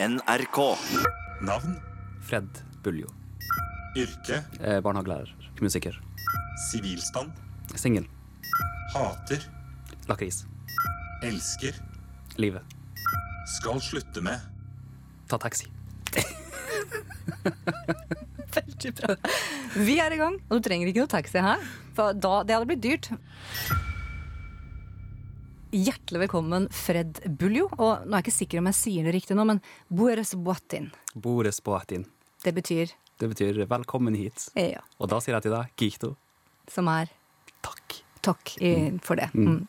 NRK. Navn, Fred Buljo. yrke, Eh, barnehagelærer. Musiker. sivilstand, Singel. hater, Lakris. elsker, Livet. skal slutte med, Ta taxi. Veldig bra. Vi er i gang, og du trenger ikke noe taxi her. For da, det hadde blitt dyrt. Hjertelig velkommen, Fred Buljo. Og nå er jeg ikke sikker om jeg sier det riktig nå, men Bores Boatin. Bores Boatin. Det betyr Det betyr velkommen hit. ja, Og da sier jeg til deg kikto. som er Takk. takk for det. Mm.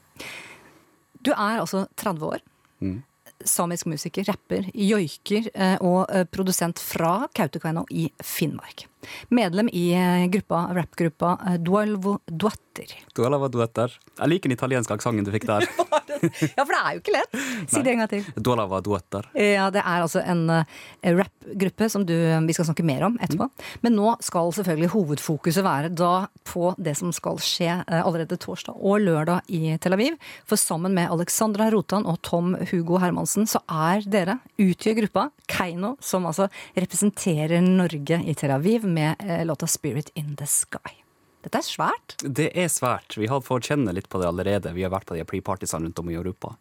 Du er altså 30 år. Mm. Samisk musiker, rapper, joiker eh, og eh, produsent fra Kautokeino i Finnmark. Medlem i eh, gruppa, rappgruppa eh, Dualvo Duatter. Du har duetter. Jeg liker den italienske aksenten du fikk der. Ja, for det er jo ikke lett! Si det en gang til. Du har duetter. Ja, det er altså en uh, rappgruppe som du, vi skal snakke mer om etterpå. Men nå skal selvfølgelig hovedfokuset være da på det som skal skje eh, allerede torsdag og lørdag i Tel Aviv. For sammen med Alexandra Rotan og Tom Hugo Hermansen så er dere, utgjør gruppa Keiino, som altså representerer Norge i Tel Aviv med eh, låta 'Spirit in the Sky'. Dette er svært. Det er svært. Vi har fått kjenne litt på det allerede. Vi har vært på de pre-partisene rundt om i Europa.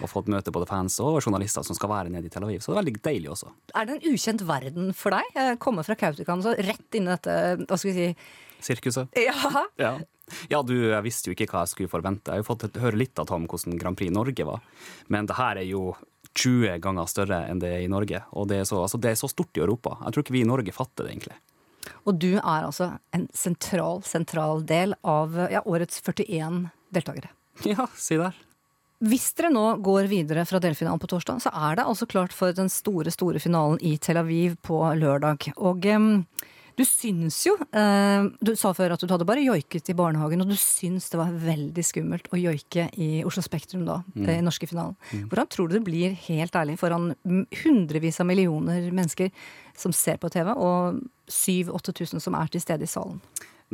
Og fått møte både fans og journalister som skal være nede i Tel Aviv. Så det er veldig deilig også. Er det en ukjent verden for deg? Komme fra Kautokeino, så rett inn i dette, hva skal vi si Sirkuset. Ja, Ja. ja, du, jeg visste jo ikke hva jeg skulle forvente. Jeg har jo fått høre litt av Tom hvordan Grand Prix Norge var. Men det her er jo 20 ganger større enn det er i Norge. Og det er så, altså, det er så stort i Europa. Jeg tror ikke vi i Norge fatter det, egentlig. Og du er altså en sentral, sentral del av ja, årets 41 deltakere. Ja, si der. Hvis dere nå går videre fra delfinalen på torsdag, så er det altså klart for den store, store finalen i Tel Aviv på lørdag. Og em, du syns jo eh, Du sa før at du hadde bare joiket i barnehagen, og du syns det var veldig skummelt å joike i Oslo Spektrum da, mm. i norske finalen. Hvordan tror du det blir, helt ærlig, foran mm, hundrevis av millioner mennesker som ser på TV, og 7000-8000 som er til stede i salen?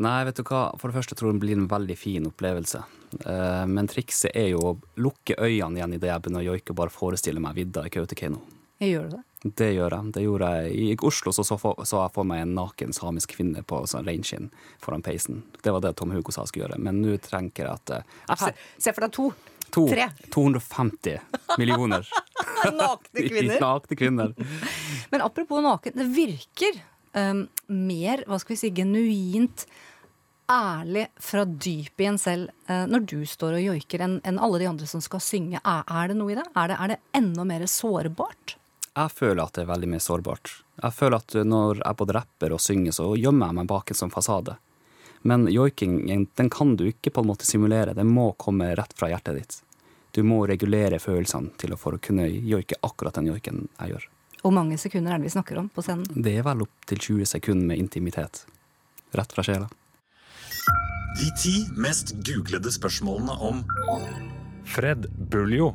Nei, vet du hva. For det første tror jeg det blir en veldig fin opplevelse. Eh, Men trikset er jo å lukke øynene igjen idet jeg begynner å joike og bare forestille meg vidda i Kautokeino. Gjør du det? Det gjør jeg. Det gjorde jeg. I Oslo så, så, for, så jeg for meg en naken samisk kvinne på sånn reinskinn foran peisen. Det var det Tom Hugo sa jeg skulle gjøre. Men nå trenger jeg at eh, jeg Se, se for deg to. to, tre. 250 millioner Nakne kvinner. nakne kvinner. Men apropos naken, det virker um, mer, hva skal vi si, genuint ærlig fra dypet i en selv eh, når du står og joiker enn alle de andre som skal synge. Er det noe i det? Er, det? er det enda mer sårbart? Jeg føler at det er veldig mer sårbart. Jeg føler at når jeg både rapper og synger, så gjemmer jeg meg bak en sånn fasade. Men joiking den kan du ikke på en måte simulere. Den må komme rett fra hjertet ditt. Du må regulere følelsene til å, for å kunne joike akkurat den joiken jeg gjør. Hvor mange sekunder er det vi snakker om på scenen? Det er vel opptil 20 sekunder med intimitet. Rett fra sjela. de ti mest googlede spørsmålene om Fred Buljo.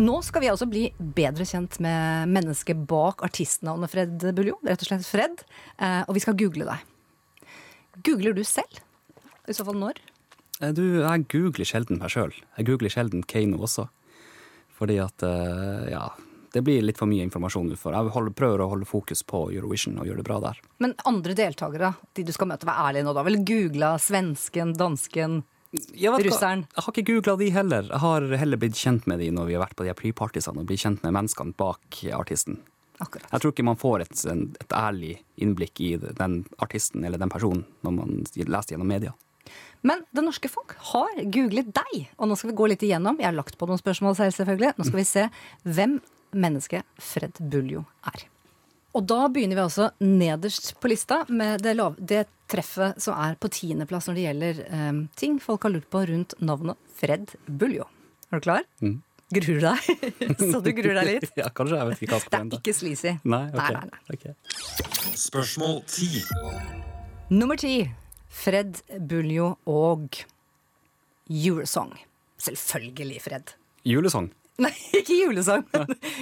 Nå skal vi altså bli bedre kjent med mennesket bak artistnavnet Fred Buljo. Rett og slett Fred. Eh, og vi skal google deg. Googler du selv? I så fall når? Eh, Du, jeg googler sjelden meg sjøl. Jeg googler sjelden Kano også. Fordi at, eh, ja Det blir litt for mye informasjon du får. jeg holder, prøver å holde fokus på Eurovision og gjøre det bra der. Men andre deltakere, de du skal møte, vær ærlig nå, da. Vel googla svensken, dansken, Vet du hva? Jeg har ikke googla de heller. Jeg har heller blitt kjent med de når vi har vært på de pre-partysene, og blitt kjent med menneskene bak artisten. Akkurat. Jeg tror ikke man får et, et ærlig innblikk i den artisten eller den personen når man leser gjennom media. Men det norske folk har googlet deg, og nå skal vi gå litt igjennom. Jeg har lagt på noen spørsmål selv, selvfølgelig. Nå skal vi se hvem mennesket Fred Buljo er. Og da begynner vi altså nederst på lista med det, lav, det treffet som er på tiendeplass når det gjelder eh, ting folk har lurt på rundt navnet Fred Buljo. Er du klar? Mm. Gruer du deg? Så du gruer deg litt? Ja, kanskje. Jeg vet ikke hva jeg Det er ikke sleazy. Nei, okay. Nei, nei, nei. Okay. Spørsmål ti. Nummer ti. Fred Buljo og Eurosong. Selvfølgelig, Fred. Julesang. Nei, ikke julesang.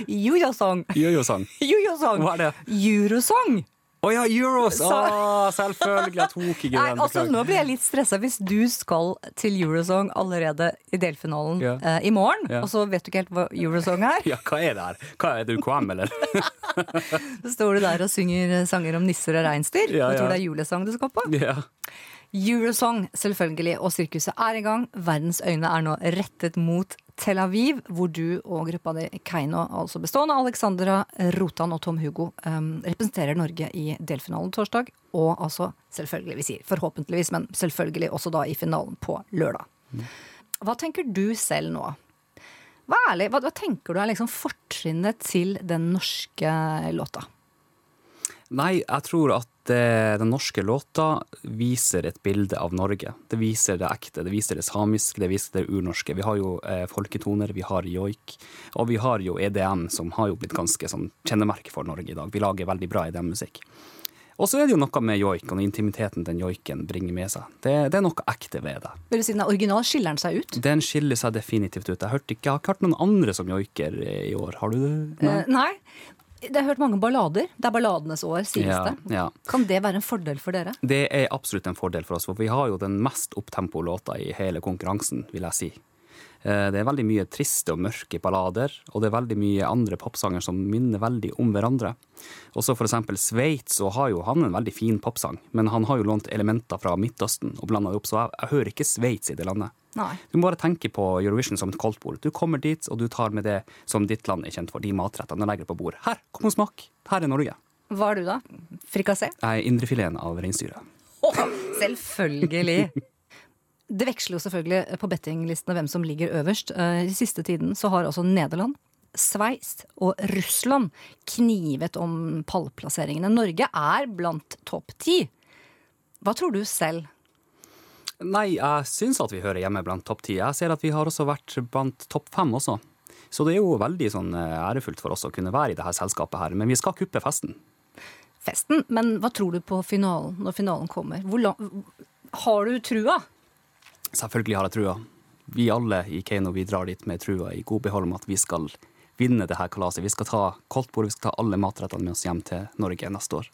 Jojo-song. Jojo-sang. Jojo-sang. Hva er det? Eurosong. Å ja, Euros! Oh, selvfølgelig! Jeg tok ikke den. altså, nå blir jeg litt stressa hvis du skal til Eurosong allerede i delfinalen yeah. eh, i morgen, yeah. og så vet du ikke helt hva Eurosong er. Ja, hva er det her? Hva Er det UKM, eller? Så står du der og synger sanger om nisser og reinsdyr, Ja, og tror det er julesang du skal på. Ja. Eurosong, selvfølgelig, og sirkuset er i gang. Verdens øyne er nå rettet mot Tel Aviv, hvor du og gruppa di Keiino, altså bestående av Alexandra Rotan og Tom Hugo, um, representerer Norge i delfinalen torsdag. Og altså, selvfølgelig, vi sier forhåpentligvis, men selvfølgelig også da i finalen på lørdag. Hva tenker du selv nå? Vær ærlig, hva, hva tenker du er liksom fortrinnet til den norske låta? Nei, jeg tror at eh, den norske låta viser et bilde av Norge. Det viser det ekte, det viser det samiske, det viser det urnorske. Vi har jo eh, folketoner, vi har joik, og vi har jo EDM, som har jo blitt ganske sånn kjennemerke for Norge i dag. Vi lager veldig bra EDM-musikk. Og så er det jo noe med joik og intimiteten den joiken bringer med seg. Det, det er noe ekte ved det. Vil du si den er original? Skiller den seg ut? Den skiller seg definitivt ut. Jeg, hørte ikke, jeg har ikke hørt noen andre som joiker i år. Har du det? Eh, nei. Jeg har hørt mange ballader. Det er balladenes år, sies Ja, det. ja. Kan det være en fordel for dere? Det er absolutt en fordel for oss, for vi har jo den mest opptempo-låta i hele konkurransen, vil jeg si. Eh, Det er veldig mye triste og mørke ballader, og det er veldig mye andre popsanger som minner veldig om hverandre. Også for eksempel Sveits, så har jo han en veldig fin popsang, men han har jo lånt elementer fra Midtøsten og blanda det opp, så jeg, jeg hører ikke Sveits i det landet. Nei. Du må bare tenke på Eurovision som et koldtbord. Du kommer dit, og du tar med det som ditt land er kjent for, de matrettene, og legger det på bordet. Her, kom og smak! Her er Norge. Hva er du, da? Frikassé? Jeg er indrefileten av reinsdyret. Selvfølgelig. Det veksler jo selvfølgelig på bettinglistene hvem som ligger øverst. Eh, I siste tiden så har også Nederland, Sveits og Russland knivet om pallplasseringene. Norge er blant topp ti. Hva tror du selv? Nei, jeg syns at vi hører hjemme blant topp ti. Jeg ser at vi har også vært blant topp fem også. Så det er jo veldig sånn eh, ærefullt for oss å kunne være i dette selskapet her. Men vi skal kuppe festen. Festen, men hva tror du på finalen når finalen kommer? Hvor lang, har du trua? Selvfølgelig har jeg trua. Vi alle i Keiino vi drar dit med trua i god behold om at vi skal vinne det her kalaset. Vi skal ta koldtbord, vi skal ta alle matrettene med oss hjem til Norge neste år.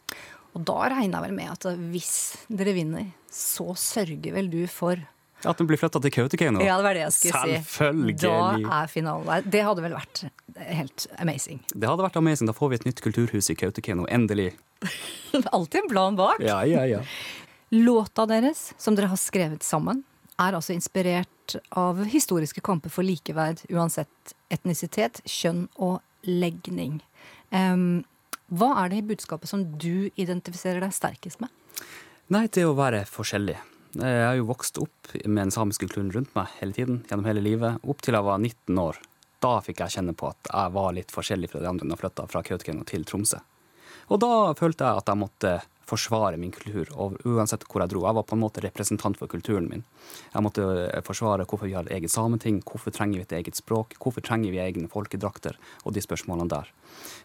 Og da regner jeg vel med at hvis dere vinner, så sørger vel du for At den blir flytta til Kautokeino. Ja, det var det jeg skulle si. Selvfølgelig. Da er finalen der. Det hadde vel vært helt amazing. Det hadde vært amazing. Da får vi et nytt kulturhus i Kautokeino. Endelig. Alltid en plan bak. Ja, ja, ja. Låta deres, som dere har skrevet sammen, er altså inspirert av historiske kamper for likeverd uansett etnisitet, kjønn og legning. Um, hva er det i budskapet som du identifiserer deg sterkest med? Nei, det å være forskjellig. Jeg har jo vokst opp med den samiske kulturen rundt meg hele tiden, gjennom hele livet. Opp til jeg var 19 år. Da fikk jeg kjenne på at jeg var litt forskjellig fra de andre når jeg flytta fra Kautokeino til Tromsø. Og da følte jeg at jeg måtte forsvare min kultur, og uansett hvor jeg dro. Jeg var på en måte representant for kulturen min. Jeg måtte eh, forsvare hvorfor vi har eget sameting, hvorfor trenger vi et eget språk, hvorfor trenger vi egne folkedrakter, og de spørsmålene der.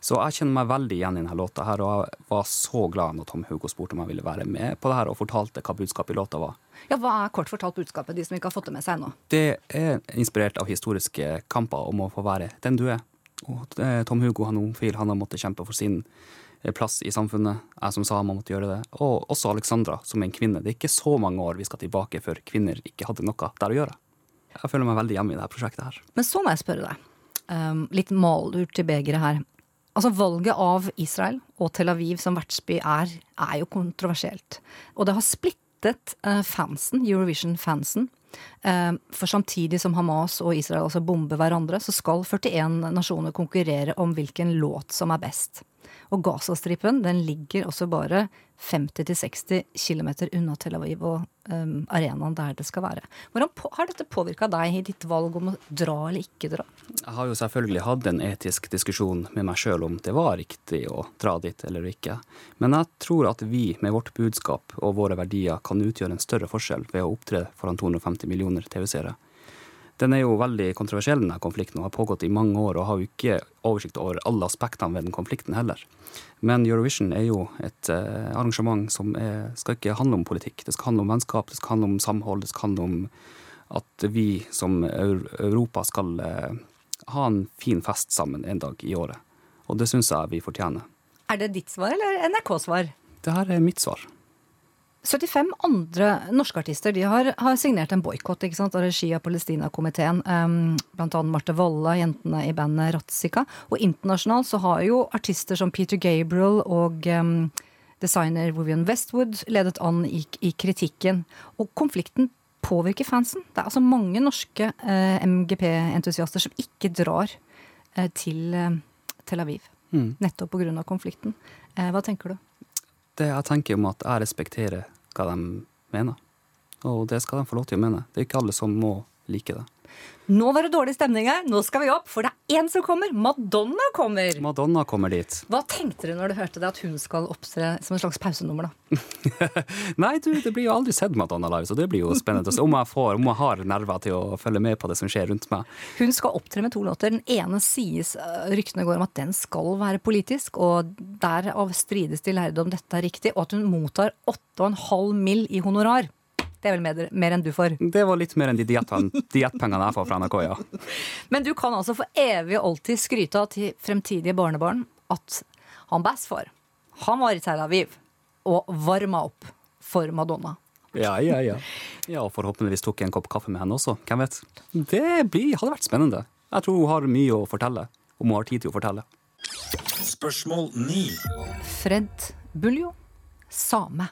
Så jeg kjenner meg veldig igjen i denne låta her, og jeg var så glad når Tom Hugo spurte om jeg ville være med på det her, og fortalte hva budskapet i låta var. Ja, Hva er kort fortalt budskapet, de som ikke har fått det med seg ennå? Det er inspirert av historiske kamper om å få være den du er. Og eh, Tom Hugo, han er homofil, han har måttet kjempe for sin plass i samfunnet. Jeg som same måtte gjøre det. Og også Alexandra, som er en kvinne. Det er ikke så mange år vi skal tilbake før kvinner ikke hadde noe der å gjøre. Jeg føler meg veldig hjemme i dette prosjektet her. Men så må jeg spørre deg, um, litt malurt til begeret her. Altså Valget av Israel og Tel Aviv som vertsby er, er jo kontroversielt. Og det har splittet uh, fansen, Eurovision-fansen. Eh, for samtidig som Hamas og Israel altså bomber hverandre, så skal 41 nasjoner konkurrere om hvilken låt som er best. Og Gazastripen ligger også bare 50-60 km unna Tel Aviv og um, arenaen der det skal være. Hvordan på, har dette påvirka deg i ditt valg om å dra eller ikke dra? Jeg har jo selvfølgelig hatt en etisk diskusjon med meg sjøl om det var riktig å dra dit eller ikke. Men jeg tror at vi med vårt budskap og våre verdier kan utgjøre en større forskjell ved å opptre foran 250 millioner TV-seere. Den er jo veldig kontroversiell, denne konflikten, og har pågått i mange år, og har jo ikke oversikt over alle aspektene ved den konflikten heller. Men Eurovision er jo et eh, arrangement som er, skal ikke handle om politikk. Det skal handle om vennskap, det skal handle om samhold, det skal handle om at vi som Europa skal eh, ha en fin fest sammen en dag i året. Og det syns jeg vi fortjener. Er det ditt svar eller NRK-svar? Det her er mitt svar. 75 andre norske artister de har, har signert en boikott av regi av Palestina-komiteen. Um, blant annet Marte Walla, jentene i bandet Ratzika. Og internasjonalt så har jo artister som Peter Gabriel og um, designer Vivian Westwood ledet an i, i, kritikken. Og konflikten påvirker fansen. Det er altså mange norske uh, MGP-entusiaster som ikke drar uh, til uh, Tel Aviv. Mm. Nettopp pga. konflikten. hva tenker du? Det jeg tenker om at jeg respekterer hva de mener. Og det skal de få lov til å mene. Det er ikke alle som må like det. Nå var det dårlig stemning her, nå skal vi opp, for det er én som kommer! Madonna kommer! Madonna kommer dit. Hva tenkte du når du hørte det, at hun skal opptre som en slags pausenummer, da? Nei, du, det blir jo aldri sett Madonna live, så det blir jo spennende om jeg, får, om jeg har nerver til å følge med på det som skjer rundt meg. Hun skal opptre med to låter. Den ene sies, eh, ryktene går om at den skal være politisk, og derav strides de lærde om dette er riktig, og at hun mottar 8,5 mill. i honorar. Det er vel mer, mer, enn du får? Det var litt mer enn de diettpengene jeg får fra NRK, ja. Men du kan altså for evig og alltid skryte av til fremtidige barnebarn at han bestefar, han var i Tel Aviv og varma opp for Madonna. Ja, ja, ja. Ja, og forhåpentligvis tok jeg en kopp kaffe med henne også. Hvem vet? Det blir, hadde vært spennende. Jeg tror hun har mye å fortelle, om hun har tid til å fortelle. Spørsmål 9. Fred Buljo, same.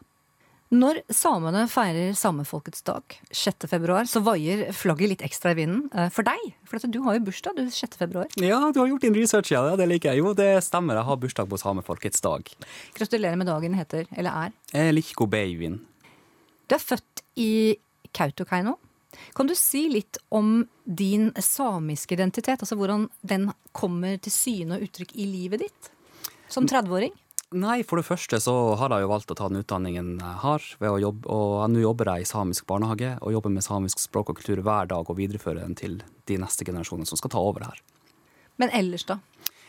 Når samene feirer samefolkets dag 6. februar, så vaier flagget litt ekstra i vinden. Eh, for deg, for du har jo bursdag du 6. februar. Ja, du har gjort din research, ja. Det liker jeg. Jo, det stemmer. Jeg har bursdag på samefolkets dag. Gratulerer med dagen heter, eller er? Likko Beivin. Du er født i Kautokeino. Kan du si litt om din samiske identitet? Altså hvordan den kommer til syne og uttrykk i livet ditt som 30-åring? Nei, for det første så har jeg jo valgt å ta den utdanningen jeg har. ved å jobbe, Og nå jobber jeg i samisk barnehage og jobber med samisk språk og kultur hver dag og viderefører den til de neste generasjonene som skal ta over her. Men ellers, da?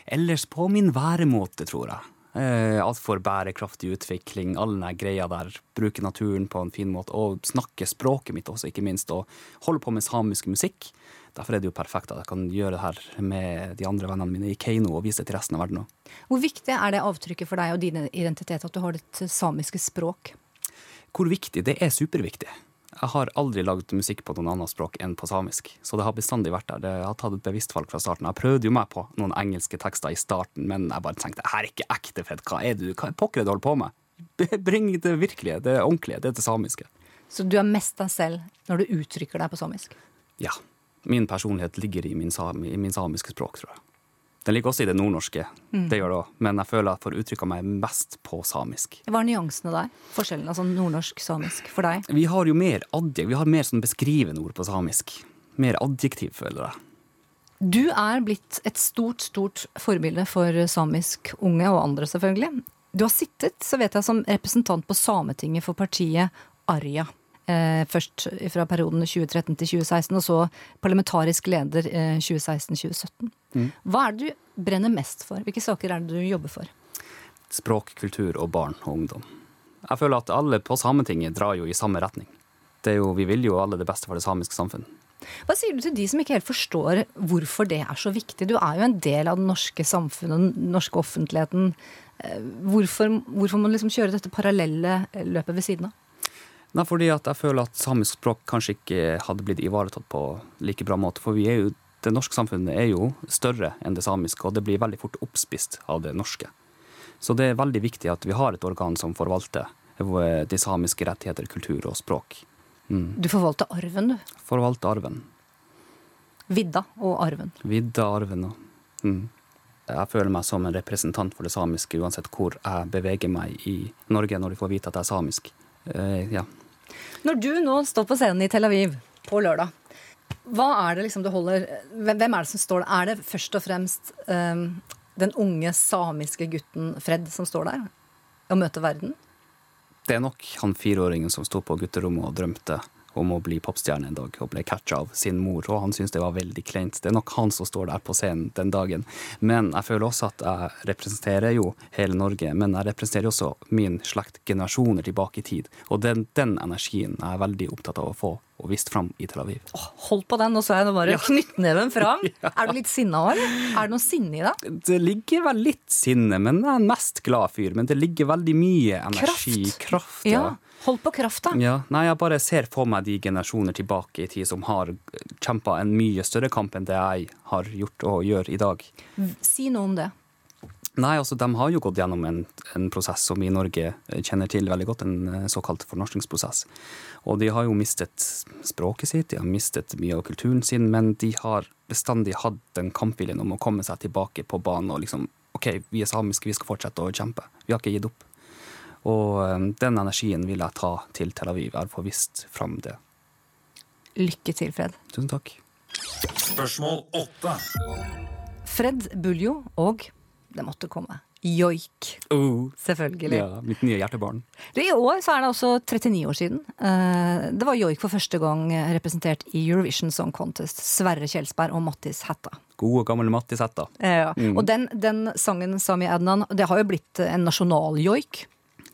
Ellers på min væremåte, tror jeg. Eh, alt for bærekraftig utvikling, all den greia der. Bruke naturen på en fin måte. Og snakke språket mitt også, ikke minst. Og holde på med samisk musikk. Derfor er det jo perfekt at jeg kan gjøre det her med de andre vennene mine i Keiino og vise det til resten av verden òg. Hvor viktig er det avtrykket for deg og din identitet at du har ditt samiske språk? Hvor viktig? Det er superviktig. Jeg har aldri lagd musikk på noen annet språk enn på samisk. Så det har bestandig vært der. Jeg har tatt et bevisst valg fra starten. Jeg prøvde jo meg på noen engelske tekster i starten, men jeg bare tenkte her er ikke ekte, Fred. Hva er du? Hva er pokker du holder på med? Bring det virkelige, det ordentlige, det til samiske. Så du er mest deg selv når du uttrykker deg på samisk? Ja. Min personlighet ligger i min, i min samiske språk, tror jeg. Den ligger også i det nordnorske, mm. det gjør det òg, men jeg føler jeg får uttrykka meg mest på samisk. Hva er nyansene der? Forskjellen, altså nordnorsk-samisk, for deg? Vi har jo mer adjektiv, vi har mer sånn beskrivende ord på samisk. Mer adjektiv, føler jeg. Du er blitt et stort, stort forbilde for samisk unge, og andre selvfølgelig. Du har sittet, så vet jeg, som representant på Sametinget for partiet Arja. Eh, først fra perioden 2013 til 2016, og så parlamentarisk leder eh, 2016-2017. Mm. Hva er det du brenner mest for? Hvilke saker er det du jobber for? Språk, kultur og barn og ungdom. Jeg føler at alle på Sametinget drar jo i samme retning. Jo, vi vil jo alle det beste for det samiske samfunn. Hva sier du til de som ikke helt forstår hvorfor det er så viktig? Du er jo en del av det norske samfunnet, den norske offentligheten. Eh, hvorfor, hvorfor må man liksom kjøre dette parallelle løpet ved siden av? Nei, fordi at jeg føler at samisk språk kanskje ikke hadde blitt ivaretatt på like bra måte. For vi jo, det norske samfunnet er jo større enn det samiske, og det blir veldig fort oppspist av det norske. Så det er veldig viktig at vi har et organ som forvalter de samiske rettigheter, kultur og språk. Mm. Du forvalter arven, du? Forvalter arven. Vidda og arven. Vidda, arven og mm. Jeg føler meg som en representant for det samiske uansett hvor jeg beveger meg i Norge når de får vite at jeg er samisk. Uh, ja. Når du nå står på scenen i Tel Aviv på lørdag, hva er det liksom du holder Hvem er det som står der? Er det først og fremst um, den unge samiske gutten Fred som står der og møter verden? Det er nok han fireåringen som sto på gutterommet og drømte om å bli popstjerne en dag, og ble catcha av sin mor, og han syntes det var veldig kleint. Det er nok han som står der på scenen den dagen. Men jeg føler også at jeg representerer jo hele Norge, men jeg representerer også min slekt generasjoner tilbake i tid. Og den, den energien er jeg veldig opptatt av å få og vist fram i Tel Aviv. Hold på den, og så er det bare knyttneven fram. Er du litt sinna òg? Er det noe sinne i deg? Det ligger vel litt sinne, men jeg er en mest glad fyr. Men det ligger veldig mye energi, kraft. Ja. Hold på krafta. Ja, nei, jeg bare ser for meg de generasjoner tilbake i tid som har kjempa en mye større kamp enn det jeg har gjort og gjør i dag. Si noe om det. Nei, altså De har jo gått gjennom en, en prosess som vi i Norge kjenner til veldig godt, en eh, såkalt fornorskningsprosess. Og de har jo mistet språket sitt, de har mistet mye av kulturen sin, men de har bestandig hatt den kampviljen om å komme seg tilbake på banen og liksom OK, vi er samiske, vi skal fortsette å kjempe. Vi har ikke gitt opp. Og eh, den energien vil jeg ta til Tel Aviv. Jeg har fått vist fram det. Lykke til, Fred. Tusen takk. Spørsmål åtte. Fred Buljo og det måtte komme. Joik. Oh. Selvfølgelig. Ja, mitt nye hjertebarn. I år så er det også 39 år siden. Eh, Det var joik for første gang representert i Eurovision Song Contest. Sverre Kjelsberg og Mattis Hætta. Gode, gamle Mattis Hætta. Ja. Og den, den sangen, Sami Adnan, det har jo blitt en nasjonal joik.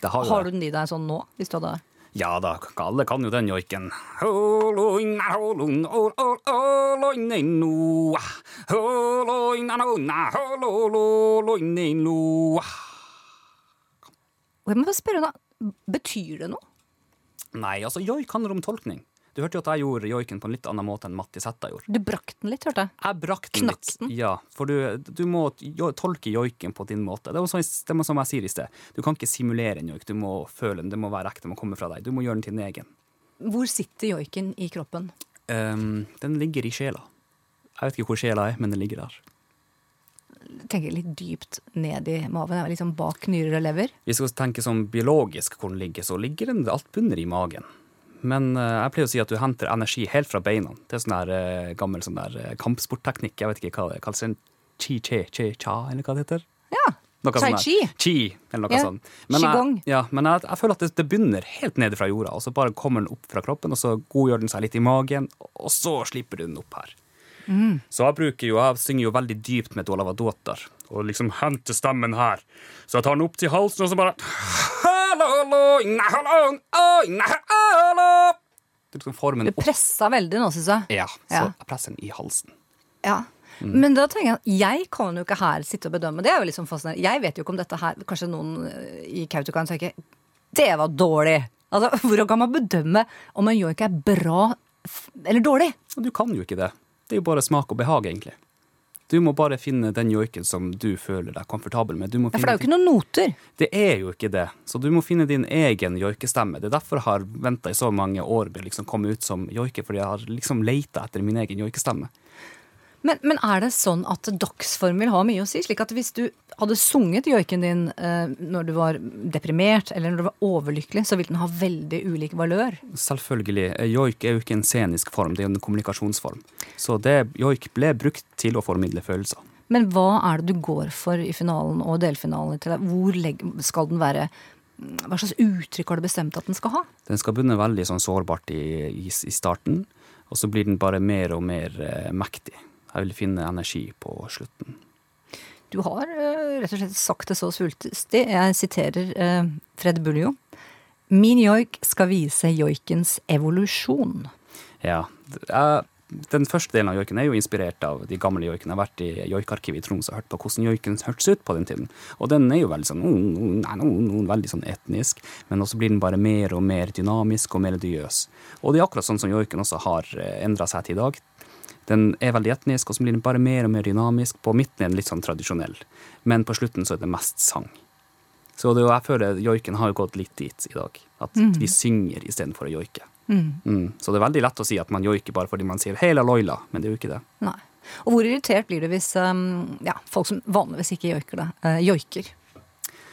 Har, Har du den i deg sånn nå? Hvis du hadde Ja da, alle kan jo den joiken. Jeg må spørre da. betyr det noe? Nei, altså, joik handler om tolkning. Du hørte jo at jeg gjorde joiken på en litt annen måte enn Matti Sætta gjorde. Du brakk den litt, hørte jeg. Jeg brakk den Knakk litt. den? Ja, for du, du må tolke joiken på din måte. Det er jo sånn, det er som jeg sier i sted. Du kan ikke simulere en joik, du må føle den, det må være ekte, det må komme fra deg. Du må gjøre den til din egen. Hvor sitter joiken i kroppen? Um, den ligger i sjela. Jeg vet ikke hvor sjela er, men den ligger der. Tenker litt dypt ned i maven. Liksom bak nyrer og lever. Hvis vi skal tenke sånn biologisk hvor den ligger, så ligger den alt bunner i magen. Men eh, jeg pleier å si at du henter energi helt fra beina. Det er sånn der eh, gammel sånn der eh, kampsportteknikk. Jeg vet ikke hva det kalles. en Chi-che-che-cha, eller hva det heter? Ja. Noe Tai sånn chi. Chi, eller noe Ja. sånt. Men Qigong. jeg, ja, men jeg, jeg føler at det, det begynner helt nede fra jorda, og så bare kommer den opp fra kroppen, og så godgjør den seg litt i magen, og så slipper du den opp her. Mm. Så jeg bruker jo, jeg synger jo veldig dypt med Dolavadotar, og liksom henter stemmen her. Så jeg tar den opp til halsen, og så bare Du liksom pressa veldig nå, syns jeg. Ja, så jeg presser den i halsen. Ja. Men da tenker jeg jeg kan jo ikke her sitte og bedømme. Det er jo sånn fascinerende. Jeg vet jo ikke om dette her Kanskje noen eh, i Kautokeino tenker det var dårlig. Altså, Hvordan kan man bedømme om en joik er bra eller dårlig? Du kan jo ikke det. Det er jo bare smak og behag, egentlig. Du må bare finne den joiken som du føler deg komfortabel med. Ja, for det er jo ikke noen noter. Det er jo ikke det. Så du må finne din egen joikestemme. Det er derfor jeg har venta i så mange år med å liksom komme ut som joiker, fordi jeg har liksom leita etter min egen joikestemme. Men, men er det sånn at dagsform vil ha mye å si? Slik at hvis du hadde sunget joiken din eh, når du var deprimert eller når du var overlykkelig, så vil den ha veldig ulik valør? Selvfølgelig. Joik er jo ikke en scenisk form, det er en kommunikasjonsform. Så det, joik ble brukt til å formidle følelser. Men hva er det du går for i finalen og delfinalen? til deg? Hvor skal den være? Hva slags uttrykk har du bestemt at den skal ha? Den skal begynne veldig sånn sårbart i, i, i starten, og så blir den bare mer og mer eh, mektig. Jeg vil finne energi på slutten. Du har eh, rett og slett sagt det så svulstig. Jeg siterer eh, Fred Buljo. Min joik skal vise joikens evolusjon. Ja. Den første delen av joiken er jo inspirert av de gamle joikene. Jeg har vært i joikarkivet i Troms og hørt på hvordan joiken hørtes ut på den tiden. Og den er jo veldig sånn, nei, mm, mm, veldig sånn etnisk, men også blir den bare mer og mer dynamisk og melodiøs. Og det er akkurat sånn som joiken også har endra seg til i dag. Den er veldig etnisk, og så blir den bare mer og mer dynamisk. På midten er den litt sånn tradisjonell, men på slutten så er det mest sang. Så det, jeg føler joiken har gått litt dit i dag. At vi synger istedenfor å joike. Mm. Så det er veldig lett å si at man joiker bare fordi man sier 'heila loila', men det er jo ikke det. Nei. Og hvor irritert blir du hvis um, ja, folk som vanligvis ikke joiker det, uh, joiker?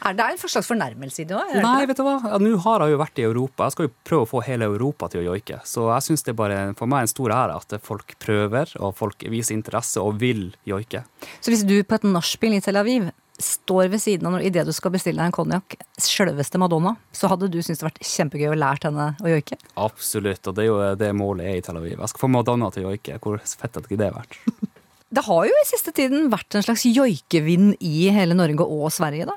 Er det en slags fornærmelse i det òg? Nei, vet du hva? Ja, Nå har jeg jo vært i Europa. Jeg skal jo prøve å få hele Europa til å joike. Så jeg syns det er bare for meg en stor ære at folk prøver, og folk viser interesse og vil joike. Så hvis du på et nachspiel i Tel Aviv står ved siden av når idet du skal bestille deg en konjakk, sjølveste Madonna, så hadde du syntes det vært kjempegøy å lære henne å joike? Absolutt, og det er jo det målet er i Tel Aviv. Jeg skal få Madonna til å joike. Hvor fett hadde ikke det vært? Det har jo i siste tiden vært en slags joikevind i hele Norge og Sverige, da.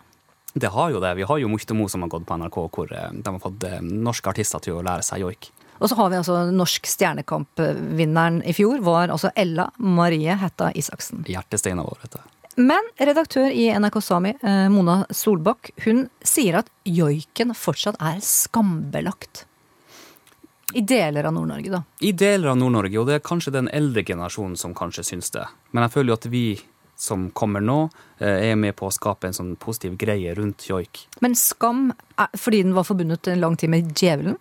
Det har jo det. Vi har jo Mojto som har gått på NRK, hvor eh, de har fått eh, norske artister til å lære seg joik. Og så har vi altså norsk stjernekampvinneren i fjor, var altså Ella Marie Hetta Isaksen. Hjertesteina vår, vet du. Men redaktør i NRK Sami, eh, Mona Solbakk, hun sier at joiken fortsatt er skambelagt. I deler av Nord-Norge, da. I deler av Nord-Norge, og det er kanskje den eldre generasjonen som kanskje syns det. Men jeg føler jo at vi som kommer nå, eh, er med på å skape en sånn positiv greie rundt joik. Men skam er, fordi den var forbundet en lang tid med djevelen?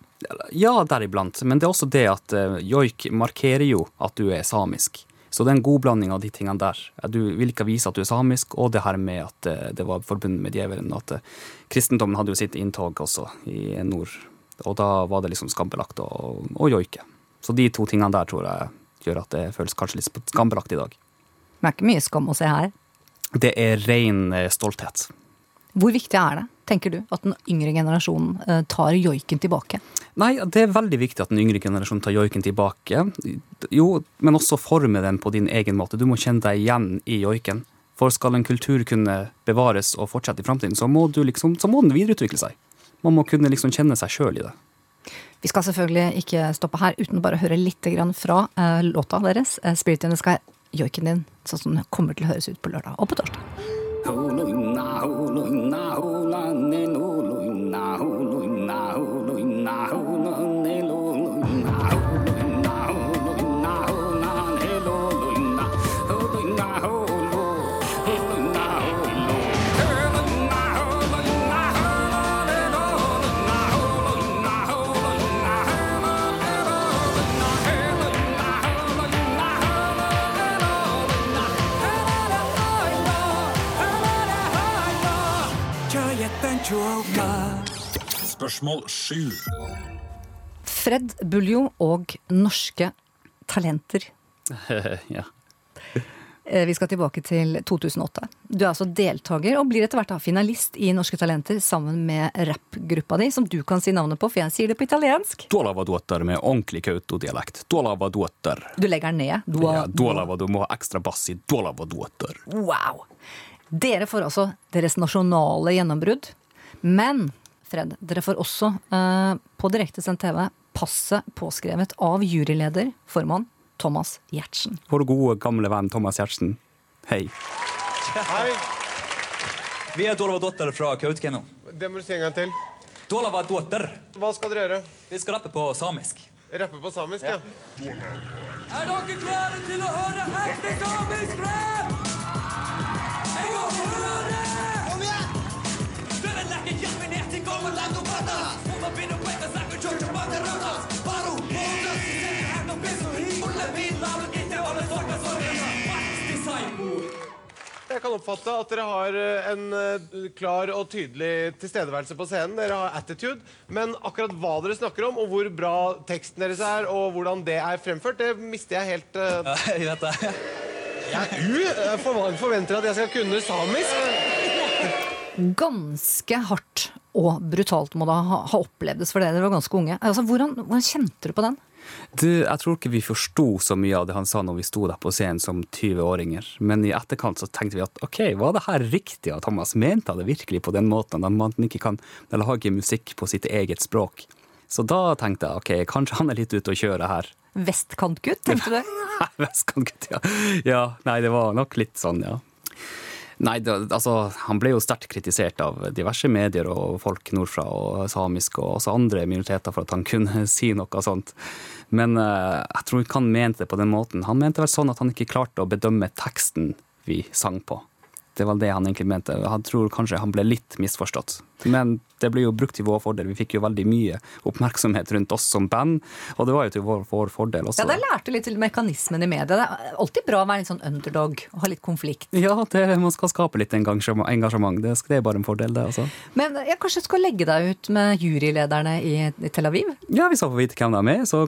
Ja, deriblant. Men det er også det at uh, joik markerer jo at du er samisk. Så det er en god blanding av de tingene der. Du vil ikke vise at du er samisk, og det her med at det var forbundet med djevelen. At kristendommen hadde jo sitt inntog også i nord. Og da var det liksom skambelagt å joike. Så de to tingene der tror jeg gjør at det føles kanskje litt skambelagt i dag. Det er ikke mye skam å se her. Det er ren stolthet. Hvor viktig er det, tenker du, at den yngre generasjonen tar joiken tilbake? Nei, det er veldig viktig at den yngre generasjonen tar joiken tilbake. Jo, men også forme den på din egen måte. Du må kjenne deg igjen i joiken. For skal en kultur kunne bevares og fortsette i framtiden, så, liksom, så må den videreutvikle seg. Man må kunne liksom kjenne seg sjøl i det. Vi skal selvfølgelig ikke stoppe her uten bare å høre litt fra uh, låta deres. 'Spirit in the Sky', joiken din, sånn som den kommer til å høres ut på lørdag og på torsdag. Spørsmål sju. Fred Buljo og norske talenter. ja. Eh, vi skal tilbake til 2008. Du er altså deltaker og blir etter hvert finalist i Norske Talenter sammen med rappgruppa di, som du kan si navnet på, for jeg sier det på italiensk. Duolavaduotter med ordentlig Kautokeino-dialekt. Duolavaduotter. Du legger den ned? Dua, ja, du må ha ekstra bass i duolavaduotter. Wow! Dere får altså deres nasjonale gjennombrudd. Men Fred, dere får også uh, på direktesendt TV passet påskrevet av juryleder, formann Thomas Giertsen. Vår gode, gamle venn Thomas Giertsen. Hei. Hei. Vi er Dolava Dotter fra Kautokeino. Det må du si en gang til. Dolava Dotter. Hva skal dere gjøre? Vi skal rappe på samisk. Rappe på samisk, ja. ja. Er dere klare til å høre ekte samisk rap? Jeg kan oppfatte at dere har en klar og tydelig tilstedeværelse på scenen. Dere har attitude. Men akkurat hva dere snakker om, og hvor bra teksten deres er, og hvordan det er fremført, det mister jeg helt uh... Ja, jeg vet det. Jeg forventer at jeg skal kunne samisk. Ganske hardt og brutalt må det ha, ha opplevdes for dere. Dere var ganske unge. Altså, hvordan, hvordan kjente du på den? Du, jeg tror ikke vi forsto så mye av det han sa når vi sto der på scenen som 20-åringer. Men i etterkant så tenkte vi at ok, var det her riktig? At Thomas mente det virkelig på den måten? At man ikke kan lage musikk på sitt eget språk. Så da tenkte jeg ok, kanskje han er litt ute å kjøre her. Vestkantgutt, tenkte du? Vestkantgutt, ja. ja. Nei, det var nok litt sånn, ja. Nei, det, altså, han ble jo sterkt kritisert av diverse medier og folk nordfra og samisk og også andre minoriteter for at han kunne si noe sånt. Men uh, jeg tror ikke han mente det på den måten. Han mente vel sånn at han ikke klarte å bedømme teksten vi sang på. Det var det han egentlig mente. Jeg tror kanskje han ble litt misforstått. Men det ble jo brukt til vår fordel. Vi fikk jo veldig mye oppmerksomhet rundt oss som band, og det var jo til vår, vår fordel også. Ja, det lærte litt til mekanismen i media. Det er alltid bra å være litt sånn underdog og ha litt konflikt. Ja, det, man skal skape litt engasjement. Det, det er bare en fordel, det, altså. Men jeg kanskje skal legge deg ut med jurylederne i, i Tel Aviv? Ja, vi skal få vite hvem de er med, så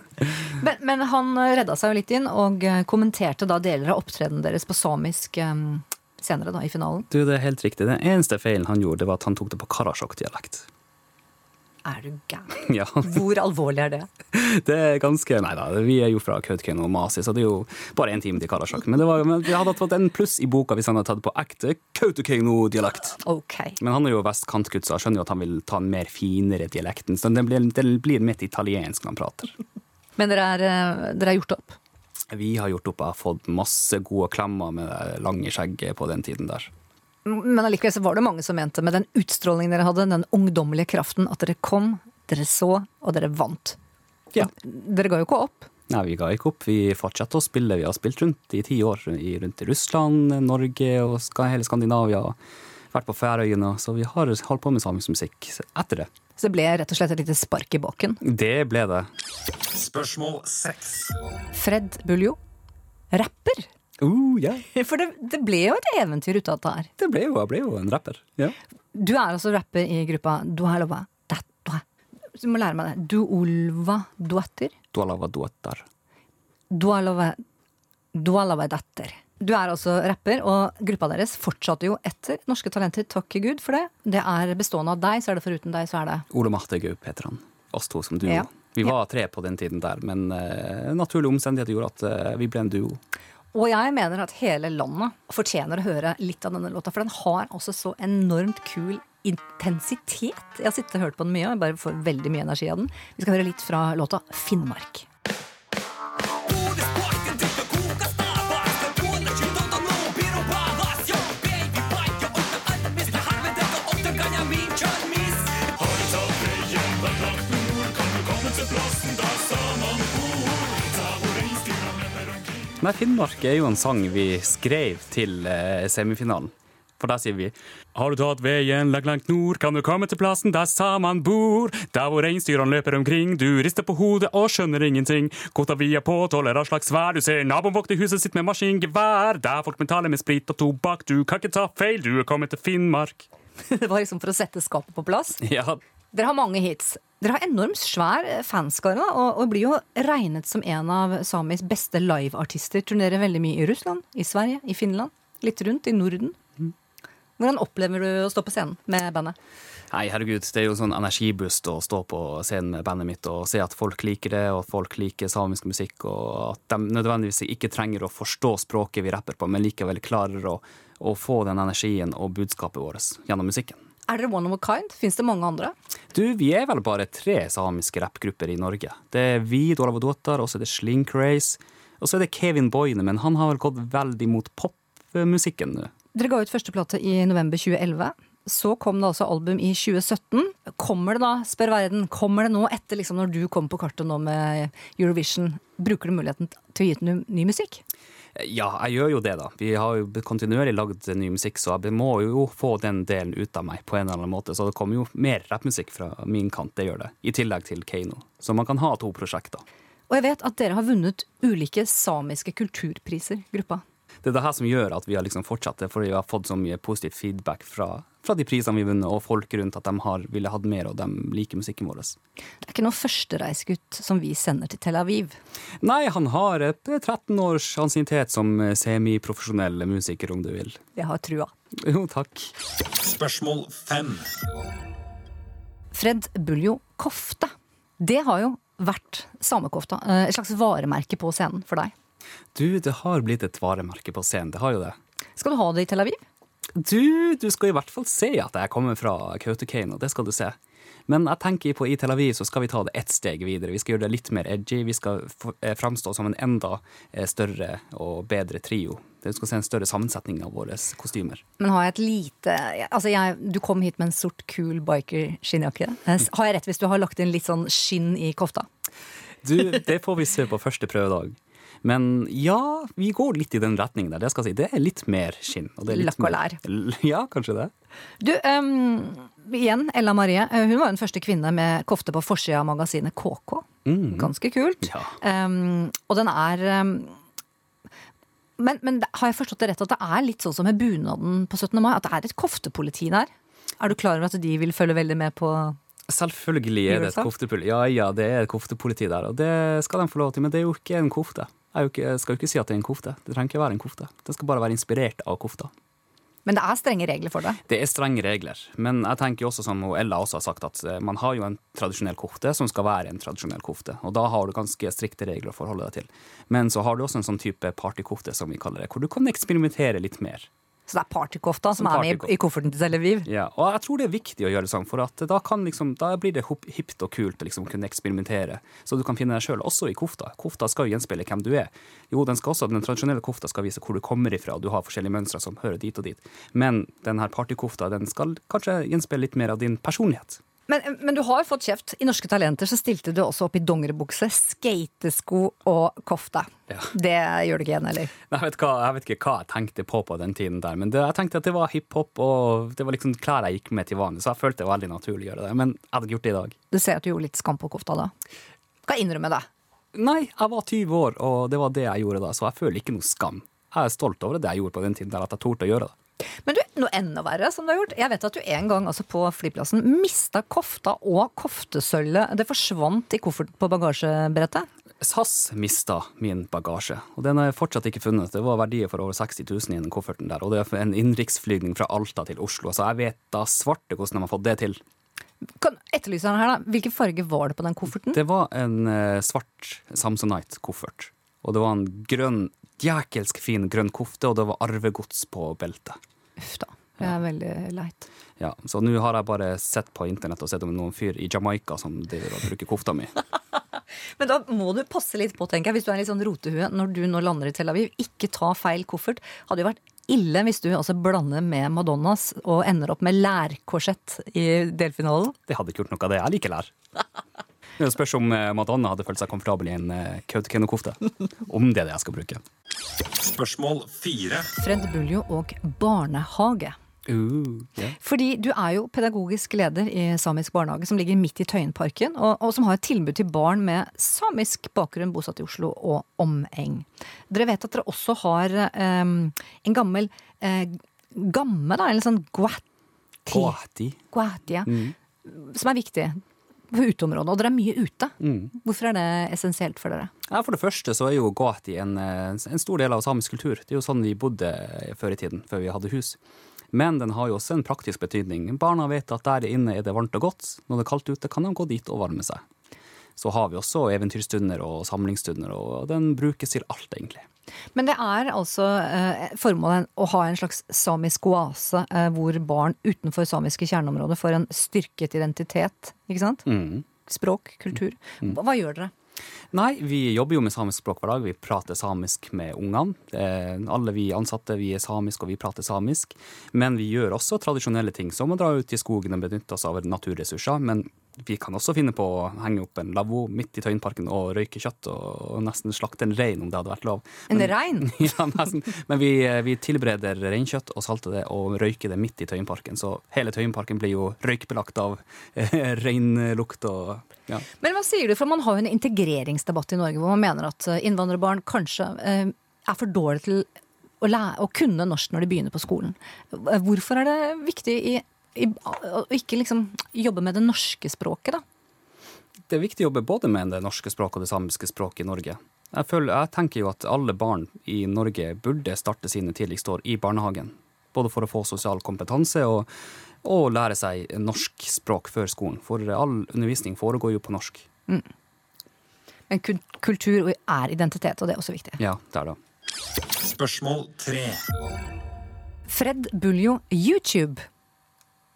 men, men, han redda seg jo litt inn, og kommenterte da deler av opptredenen deres på samisk. Um, senere da, i finalen. Du, Det er helt riktig. Den eneste feilen han gjorde, det var at han tok det på karasjok-dialekt. Er du gæren? Ja, Hvor alvorlig er det? det er ganske Nei da, vi er jo fra Kautokeino og Masi, så det er jo bare én time til Karasjok. Men, det var, men vi hadde fått en pluss i boka hvis han hadde tatt på ekte Kautokeino-dialekt. Ok. Men han er jo vestkantgutt, så jeg skjønner jo at han vil ta en mer finere dialekten. Så den blir, den blir mer italiensk når han prater. Men dere er, eh, dere er gjort opp? Vi har gjort opp, jeg har fått masse gode klemmer med det lange skjegget på den tiden der. Men allikevel så var det mange som mente med den utstrålingen dere hadde, den ungdommelige kraften, at dere kom, dere så, og dere vant. Ja. Dere ga jo ikke opp. Nei, vi ga ikke opp. Vi fortsatte å spille. Vi har spilt rundt i ti år. Rundt i Russland, Norge og hele Skandinavia. Vært på Færøyene. Så vi har holdt på med samisk musikk etter det. Så det ble rett og slett et lite spark i baken. Det ble det. Spørsmål 6. Fred Buljo, rapper. Uh, yeah. For det, det ble jo et eventyr ut av dette her. Det ble jo, jeg ble jo en rapper. Ja. Du er altså rapper i gruppa Duhalova Dattwa. Du må lære meg det. Duolva Duatter. Dualava Duatter. Dualova Dualova Datter. Du er altså rapper, og gruppa deres fortsatte jo etter Norske Talenter. Takk Gud for det. Det er bestående av deg, så er det foruten deg, så er det Ole Marte Gaup heter han. Oss to som duo. Ja. Vi var tre på den tiden der, men uh, naturlige omstendigheter gjorde at uh, vi ble en duo. Og jeg mener at hele landet fortjener å høre litt av denne låta, for den har også så enormt kul intensitet. Jeg har sittet og hørt på den mye, og jeg bare får veldig mye energi av den. Vi skal høre litt fra låta Finnmark. Nei, Finnmark er jo en sang vi skrev til eh, semifinalen. For der sier vi Har du tatt veien langt, langt nord, kan du komme til plassen der samene bor. Der hvor reinsdyrene løper omkring, du rister på hodet og skjønner ingenting. Kota vi er på, tåler all slags vær, du ser naboen våkne huset sitt med maskingevær. Der folk betaler med sprit og tobakk, du kan ikke ta feil, du er kommet til Finnmark. Det var liksom for å sette skapet på plass. Ja, Dere har mange hits. Dere har enormt svær eh, fanskare og, og blir jo regnet som en av Samis beste liveartister. Turnerer veldig mye i Russland, i Sverige, i Finland. Litt rundt i Norden. Hvordan opplever du å stå på scenen med bandet? Nei, herregud, det er jo sånn energiboost å stå på scenen med bandet mitt og se at folk liker det, og at folk liker samisk musikk, og at de nødvendigvis ikke trenger å forstå språket vi rapper på, men likevel klarer å, å få den energien og budskapet vårt gjennom musikken. Er dere one of a kind? Fins det mange andre? Du, vi er vel bare tre samiske rappgrupper i Norge. Det er vi, Dolav og Dotar, og så er det Slink Race, og så er det Kevin Boyne, men han har vel gått veldig mot popmusikken nå. Dere ga ut første plate i november 2011. Så kom det altså album i 2017. Kommer det da, spør verden, kommer det nå etter liksom når du kom på kartet nå med Eurovision? Bruker du muligheten til å gi ut ny, ny musikk? Ja, jeg gjør jo det, da. Vi har jo kontinuerlig lagd ny musikk, så jeg må jo få den delen ut av meg på en eller annen måte. Så det kommer jo mer rappmusikk fra min kant, det gjør det. I tillegg til Keiino. Så man kan ha to prosjekter. Og jeg vet at dere har vunnet ulike samiske kulturpriser, gruppa. Det er det her som gjør at vi har liksom fortsatt det, fordi vi har fått så mye positiv feedback fra, fra de prisene vi har vunnet, og folk rundt at de har ville hatt mer, og de liker musikken vår. Det er ikke noen førstereisgutt som vi sender til Tel Aviv. Nei, han har et 13 års ansiennitet som semiprofesjonell musiker, om du vil. Jeg har trua. Jo, takk. Spørsmål 5. Fred Buljo kofte. Det har jo vært samekofta. eh, Et slags varemerke på scenen for deg. Du, det har blitt et varemerke på scenen, det har jo det. Skal du ha det i Tel Aviv? Du, du skal i hvert fall se at jeg kommer fra Kautokeino, det skal du se. Men jeg tenker på i Tel Aviv så skal vi ta det ett steg videre. Vi skal gjøre det litt mer edgy. Vi skal eh, framstå som en enda eh, større og bedre trio. Du skal se en større sammensetning av våre kostymer. Men har jeg et lite Altså, jeg, du kom hit med en sort, kul biker-skinnjakke. Eh, Har jeg rett hvis du har lagt inn litt sånn skinn i kofta? Du, det får vi se på første prøvedag. Men ja, vi går litt i den retningen der. Det skal jeg si. Det er litt mer skinn. Og Lakk og lær. Ja, kanskje det. Du, um, igjen, Ella Marie. eh, Hun var den første kvinne med kofte på forsida av magasinet KK. Ganske kult. Ja. Um, og den er um, men, men har jeg forstått det rett at det er litt sånn som med bunaden på 17. mai? At det er et koftepoliti der? Er du klar over at de vil følge veldig med på Selvfølgelig er det et koftepoliti. Ja, ja, det er et koftepoliti der, og det skal de få lov til. Men det er jo ikke en kofte. Jo ikke, skal jo ikke si at det er en kofte. Det trenger ikke være en kofte. Det skal bare være inspirert av kofta. Men det er strenge regler for det. Det er strenge regler, men jeg tenker jo også som Ella også har sagt, at eh, man har jo en tradisjonell kofte som skal være en tradisjonell kofte, og da har du ganske strikte regler å forholde deg til. Men så har du også en sånn type partykofte, som vi kaller det, hvor du kan eksperimentere litt mer. Så det er partykofta som er med i, i kofferten til Tel Aviv. Ja, og jeg tror det er viktig å gjøre sånn, for da, kan liksom, da blir det hipt og kult å liksom kunne eksperimentere. Så du kan finne deg sjøl også i kofta. Kofta skal jo gjenspeile hvem du er. Jo, den, også, den tradisjonelle kofta skal vise hvor du kommer ifra, og du har forskjellige mønstre som hører dit og dit. Men denne partykofta den skal kanskje gjenspeile litt mer av din personlighet. Men, men du har fått kjeft. I Norske Talenter så stilte du også opp i dongeribukse, skatesko og kofte. Ja. Det gjør du ikke igjen, eller? Jeg vet, hva, jeg vet ikke hva jeg tenkte på på den tiden der, men det, jeg tenkte at det var hiphop, og det var liksom klær jeg gikk med til vanlig, så jeg følte det var veldig naturlig å gjøre det. Men jeg hadde ikke gjort det i dag. Du ser at du gjorde litt skam på kofta da. Skal innrømme det. Nei, jeg var 20 år, og det var det jeg gjorde da, så jeg føler ikke noe skam. Jeg er stolt over det jeg gjorde på den tiden der, at jeg torde å gjøre det. Men du, noe enda verre som du har gjort. Jeg vet at du en gang altså på flyplassen mista kofta og koftesølvet. Det forsvant i kofferten på bagasjebrettet. SAS mista min bagasje, og den har jeg fortsatt ikke funnet. Det var verdier for over 60 000 i den kofferten der, og det er en innenriksflygning fra Alta til Oslo, så jeg vet da svarte hvordan de har fått det til. Kan etterlyse den her da. Hvilken farge var det på den kofferten? Det var en eh, svart Samsonite-koffert, og det var en grønn, djekelsk fin grønn kofte, og det var arvegods på beltet. Uff da. Det er veldig leit. Ja, så nå har jeg bare sett på internett og sett om noen fyr i Jamaica som driver og bruker kofta mi. Men da må du passe litt på, tenker jeg, hvis du er litt sånn rotehue når du nå lander i Tel Aviv. Ikke ta feil koffert. Hadde jo vært ille hvis du altså blander med Madonnas og ender opp med lærkorsett i delfinalen. Det hadde ikke gjort noe av det. Jeg liker lær. Det spørs om eh, Madonna hadde følt seg komfortabel i en eh, Kautokeino-kofte. Om det er det jeg skal bruke. Spørsmål 4. Fred Buljo og barnehage. Uh, yeah. Fordi du er jo pedagogisk leder i Samisk barnehage, som ligger midt i Tøyenparken, og, og som har et tilbud til barn med samisk bakgrunn bosatt i Oslo og omeng. Dere vet at dere også har um, en gammel uh, gamme, da, eller sånn guati, Guati. guati ja, som er viktig uteområdet, og dere er mye ute. Mm. Hvorfor er det essensielt for dere? Ja, For det første så er jo Guati en, eh, en stor del av samisk kultur. Det er jo sånn vi bodde før i tiden, før vi hadde hus. Men den har jo også en praktisk betydning. Barna vet at der inne er det varmt og godt. Når det er kaldt ute, kan de gå dit og varme seg. Så har vi også eventyrstunder og samlingsstunder, og den brukes til alt, egentlig. Men det er altså eh, formålet å ha en slags samisk oase eh, hvor barn utenfor samiske kjerneområder får en styrket identitet. Ikke sant? Mm. Språk, kultur. Hva, hva gjør dere? Nei, vi jobber jo med samisk språk hver dag. Vi prater samisk med ungene. Eh, Alle vi ansatte vi er samisk, og vi prater samisk. Men vi gjør også tradisjonelle ting, som å dra ut i skogen og benytte oss av naturressurser. Men vi kan også finne på å henge opp en lavvo midt i Tøyenparken og røyke kjøtt og, nesten slakte en rein, om det hadde vært lov. En Men- rein? ja, nesten. Men vi, vi tilbereder reinkjøtt og salter det og røyker det midt i Tøyenparken. Så hele Tøyenparken blir jo røykbelagt av eh, reinlukt og ja. Men hva sier du? For man har jo en integreringsdebatt i Norge hvor man mener at eh, innvandrerbarn kanskje eh, er for dårlige til å, lære, å kunne norsk når de begynner på skolen. Hvorfor er det viktig i, ikke liksom jobbe med det norske språket, da? det er viktig å jobbe både med det norske språket og det samiske språket i Norge. Jeg, føler, jeg tenker jo at alle barn i Norge burde starte sine tidligste år i barnehagen. Både for å få sosial kompetanse og, og lære seg norsk språk før skolen. For all undervisning foregår jo på norsk. Men kultur er identitet, og det er også viktig. Ja, det er det. Spørsmål tre. Fred Buljo, YouTube.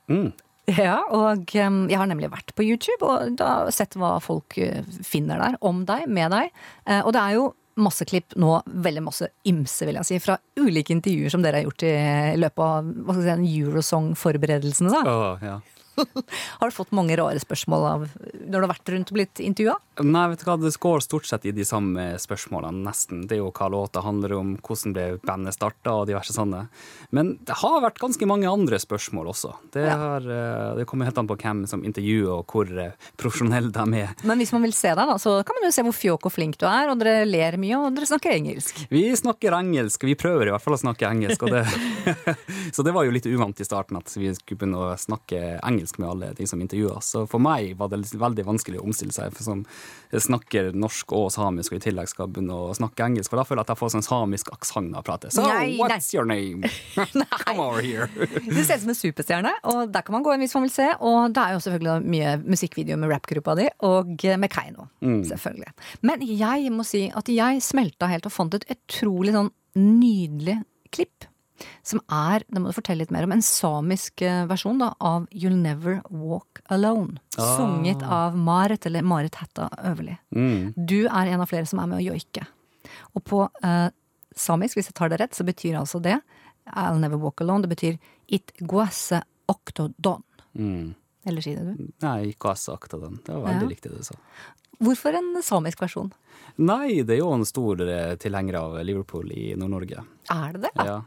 Mm. Ja, og jeg har nemlig vært på YouTube og da sett hva folk eh, finner der om deg, med deg. Eh, og det er jo masse klipp nå, veldig masse ymse, vil jeg si, fra ulike intervjuer som dere har gjort i løpet av hva skal jeg si, Eurosong-forberedelsene. Oh, ja. Har du fått mange rare spørsmål av når du har vært rundt og blitt intervjua? Nei, vet du hva, det går stort sett i de samme spørsmålene, nesten. Det er jo hva låta handler om, hvordan ble bandet starta og diverse sånne. Men det har vært ganske mange andre spørsmål også. Det, har, eh, det kommer helt an på hvem som intervjuer og hvor eh, profesjonelle de er. Men hvis man vil se deg, da, så kan man jo se hvor fjåk og flink du er, og dere ler mye, og dere snakker engelsk. Vi snakker engelsk, vi prøver i hvert fall å snakke engelsk. Og det, så det var jo litt uvant i starten at vi skulle begynne å snakke engelsk samisk med alle de som intervjua. Så for meg var det veldig vanskelig å omstille seg, for som snakker norsk og samisk, og i tillegg skal begynne å snakke engelsk. For da føler jeg at jeg får sånn samisk aksent når jeg prater. So, Nei, nei. your name? Come over here. Du ser ut som en superstjerne, og der kan man gå inn hvis man vil se. Og det er jo selvfølgelig mye musikkvideo med rappgruppa di, og med Keiino. Selvfølgelig. Men jeg må si at jeg smelta helt og fant et utrolig sånn nydelig klipp. Som er, det må du fortelle litt mer om, en samisk eh, versjon da, av You'll Never Walk Alone. Sunget av Marit, eller Marit Hætta Øverli. Du er en av flere som er med å joike. Og på eh, samisk, hvis jeg tar det rett, så betyr altså det I'll never walk alone. Det betyr It guase octodon. Mm. Eller si det, du. Nei, sagt av. Det var veldig Ja. likt det du sa. Hvorfor en samisk versjon? Nei, det er jo en stor eh, tilhenger av Liverpool i Nord-Norge. Er det det? Ja.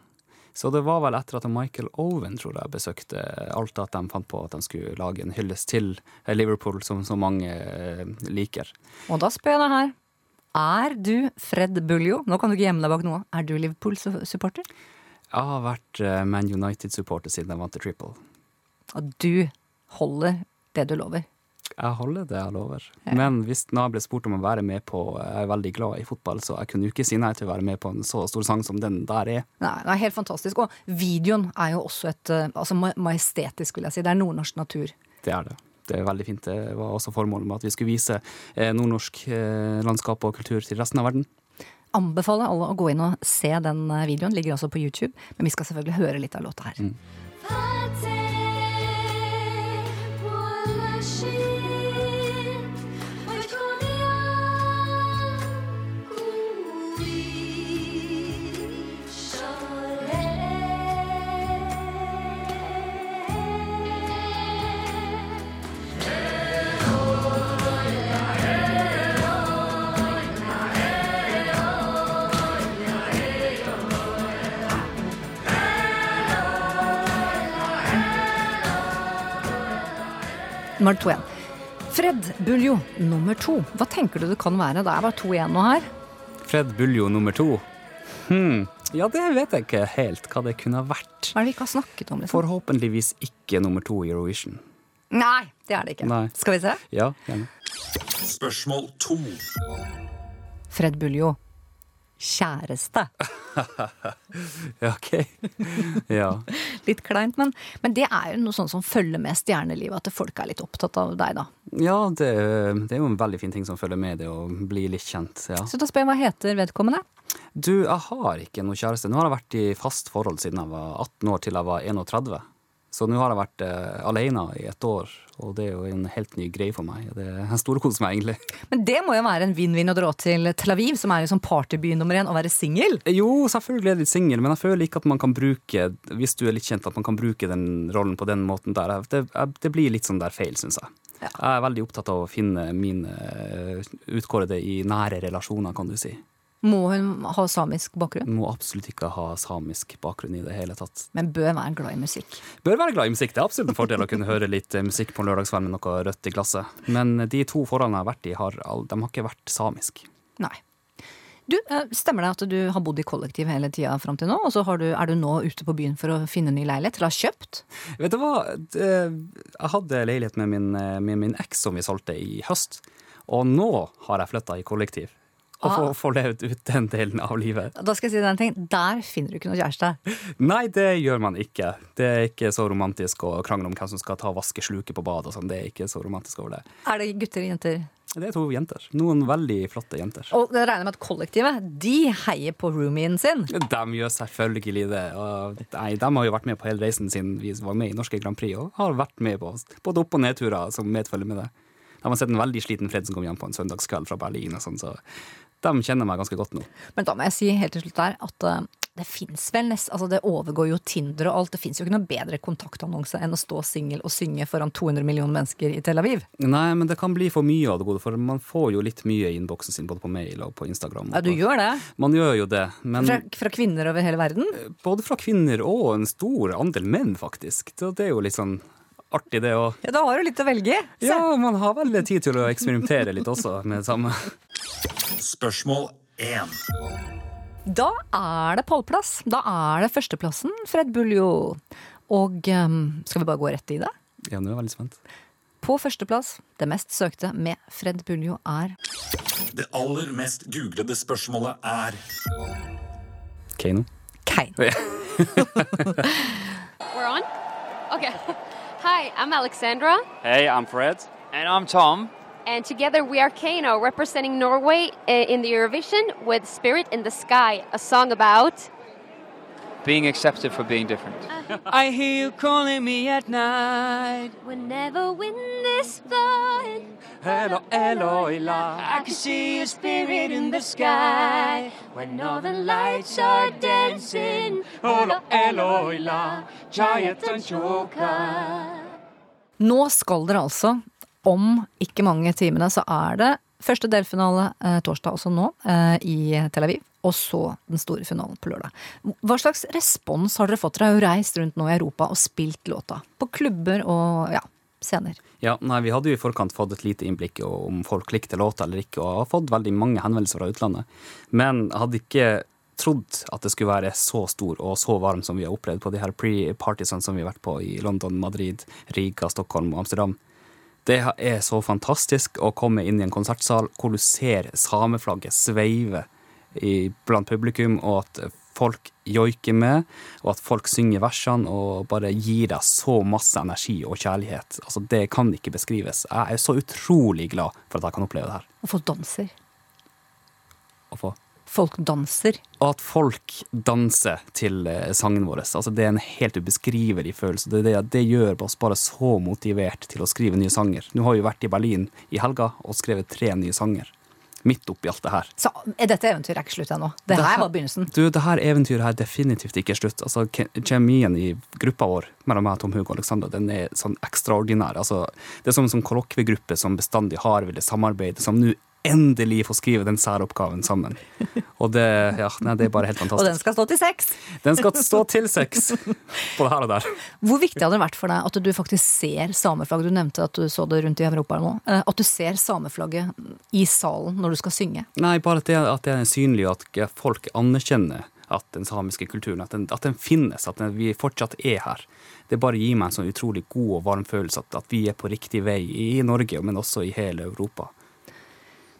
Så det var vel etter at Michael Owen tror jeg besøkte Alta at de fant på at de skulle lage en hyllest til Liverpool, som så mange eh, liker. Og da spør jeg her. Er du Fred Buljo? Nå kan du ikke gjemme deg bak noe. Er du Liverpool-supporter? Jeg har vært eh, Man United-supporter siden jeg vant til Triple. Og du holder det du lover. Jeg holder det jeg lover. Men hvis nå ble spurt om å være med på Jeg er veldig glad i fotball, så jeg kunne jo ikke si nei til å være med på en så stor sang som den der er. Nei, det er helt fantastisk. Og videoen er jo også et eh, altså majestetisk, vil jeg si. Det er nordnorsk natur. Det er det. Det er veldig fint. Det var også formålet med at vi skulle vise eh, nordnorsk eh, landskap og kultur til resten av verden. Anbefaler alle å gå inn og se den eh, videoen. Ligger altså på YouTube. Men vi skal selvfølgelig høre litt av låta her. Nummer to Twain. Fred Buljo nummer to. Hva tenker du det kan være? Det er bare to igjen nå her. Fred Buljo nummer to. Hmm. Ja, det vet jeg ikke helt hva det kunne ha vært. Hva er det vi ikke har snakket om? liksom? Forhåpentligvis ikke nummer to i Eurovision. Nei, det er det ikke. Nei. Skal vi se? Ja, gjerne. Spørsmål to. Fred Buljo. Kjæreste. Ja, OK. Ja. Litt kleint, men, men det er jo noe sånt som følger med stjernelivet. At folk er litt opptatt av deg, da. ja det, det er jo en veldig fin ting som følger med det å bli litt kjent. Ja. Så da spør jeg hva heter vedkommende? Du, jeg har ikke noe kjæreste. Nå har jeg vært i fast forhold siden jeg var 18 år til jeg var 31. Så nå har jeg vært eh, alene i et år, og det er jo en helt ny greie for meg. Det er storkoser meg, egentlig. Men det må jo være en vinn-vinn å dra til Tel Aviv, som er jo sånn partyby nummer én, og være singel. Jo, selvfølgelig er jeg litt singel, men jeg føler ikke at man kan bruke hvis du er litt kjent, at man kan bruke den rollen på den måten der. Det, det blir litt sånn der feil, syns jeg. Jeg er veldig opptatt av å finne mine eh, utkårede i nære relasjoner, kan du si. Må hun ha samisk bakgrunn, Må absolutt ikke ha samisk bakgrunn i det hele tatt. men bør være glad i musikk. Bør være glad i musikk. Det er absolutt en fordel å kunne høre litt musikk på en lørdagskveld med noe rødt i glasset. Men de to forholdene jeg har vært i, har, de har ikke vært samisk. Nei. Du, eh, Stemmer det at du har bodd i kollektiv hele tida fram til nå, og så har du, er du nå ute på byen for å finne ny leilighet? Eller har kjøpt? Vet du hva? Jeg hadde leilighet med min, eh, med min eks som vi solgte i høst. Og nå har jeg flytta i kollektiv. Og Ah. få, få, levd ut den delen av livet. Da skal jeg si deg en ting. Der finner du ikke noe kjæreste. Nei, det gjør man ikke. Det er ikke så romantisk å krangle om hvem som skal ta vaskesluket på badet og sånn. Det er ikke så romantisk over det. Er det gutter og jenter? Det er to jenter. Noen veldig flotte jenter. Og jeg regner med at kollektivet de heier på roomien sin. De gjør selvfølgelig det. Og nei, de har jo vært med på hele reisen siden vi var med i Norske Grand Prix, og har vært med på både opp- og nedturer som medfølger med det. De har sett en veldig sliten Fred som kom hjem på en søndagskveld fra Berlin, og sånn, så de kjenner meg ganske godt nå. Men da må jeg si helt til slutt der at eh, det fins vel nest, altså det overgår jo Tinder og alt. Det fins jo ikke noe bedre kontaktannonse enn å stå singel og synge foran 200 millioner mennesker i Tel Aviv. Nei, men det kan bli for mye av det gode, for man får jo litt mye i innboksen sin, både på mail og på Instagram. Ja, du gjør det. Man gjør jo det, men Fra, fra kvinner over hele verden. både fra kvinner og en stor andel menn, faktisk. Så det er jo litt sånn artig, det òg. Ja, Da har du litt å velge i. Ja, man har vel tid til å eksperimentere litt også med det samme. Spørsmål 1. Da er det pallplass. Da er det førsteplassen, Fred Buljo. Og um, skal vi bare gå rett i det? Ja, nå er jeg veldig spent. På førsteplass, det mest søkte med Fred Buljo, er Det aller mest googlede spørsmålet er Keiino. Keiino. We're on? Okay. Hi, I'm Alexandra, Hey, I'm Fred. And I'm Tom. and together we are Kano, representing Norway uh, in the Eurovision with Spirit in the Sky, a song about. Being accepted for being different. I hear you calling me at night. We'll never win this fight. Hello, Eloila. I can see your spirit in the sky. When northern lights are dancing, Hello, Eloila. Giant and joker. Nå skal dere altså, om ikke mange timene, så er det første delfinale eh, torsdag, også nå, eh, i Tel Aviv. Og så den store finalen på lørdag. Hva slags respons har dere fått? Dere har jo reist rundt nå i Europa og spilt låta. På klubber og ja, scener. Ja, nei, Vi hadde jo i forkant fått et lite innblikk om folk likte låta eller ikke, og har fått veldig mange henvendelser fra utlandet. Men hadde ikke trodd at det skulle være så stor og så varm som vi har opplevd på de her pre-partiesene som vi har vært på i London, Madrid, Riga, Stockholm og Amsterdam. Det er så fantastisk å komme inn i en konsertsal hvor du ser sameflagget sveive i, blant publikum, og at folk joiker med, og at folk synger versene og bare gir deg så masse energi og kjærlighet. Altså, det kan ikke beskrives. Jeg er så utrolig glad for at jeg kan oppleve det her. Og folk danser. Og få Folk danser. og at folk danser til eh, sangen vår. Altså, det er en helt ubeskrivelig følelse. Det, det, det gjør oss bare så motivert til å skrive nye sanger. Nå har vi vært i Berlin i helga og skrevet tre nye sanger. Midt oppi alt det her. Så er dette eventyret ikke slutt ennå. Det her var begynnelsen. Du, det her eventyret her er definitivt ikke slutt. Altså, Kjemien i gruppa vår mellom meg, Tom Hugo og Alexander, den er sånn ekstraordinær. Altså, det er som en sånn kollokviegruppe som bestandig har villet samarbeide, som nå endelig få skrive den særoppgaven sammen. Og det, ja, nei, det er bare helt fantastisk. Og den skal stå til seks. Den skal stå til seks på det her og der. Hvor viktig hadde det vært for deg at du faktisk ser sameflagget? Du nevnte at du så det rundt i Europa nå. Eh, At du ser sameflagget i salen når du skal synge. Nei, bare at det, at det er synlig, og at folk anerkjenner at den samiske kulturen at den, at den finnes, at den, vi fortsatt er her. Det bare gir meg en sånn utrolig god og varm følelse at, at vi er på riktig vei i Norge, men også i hele Europa.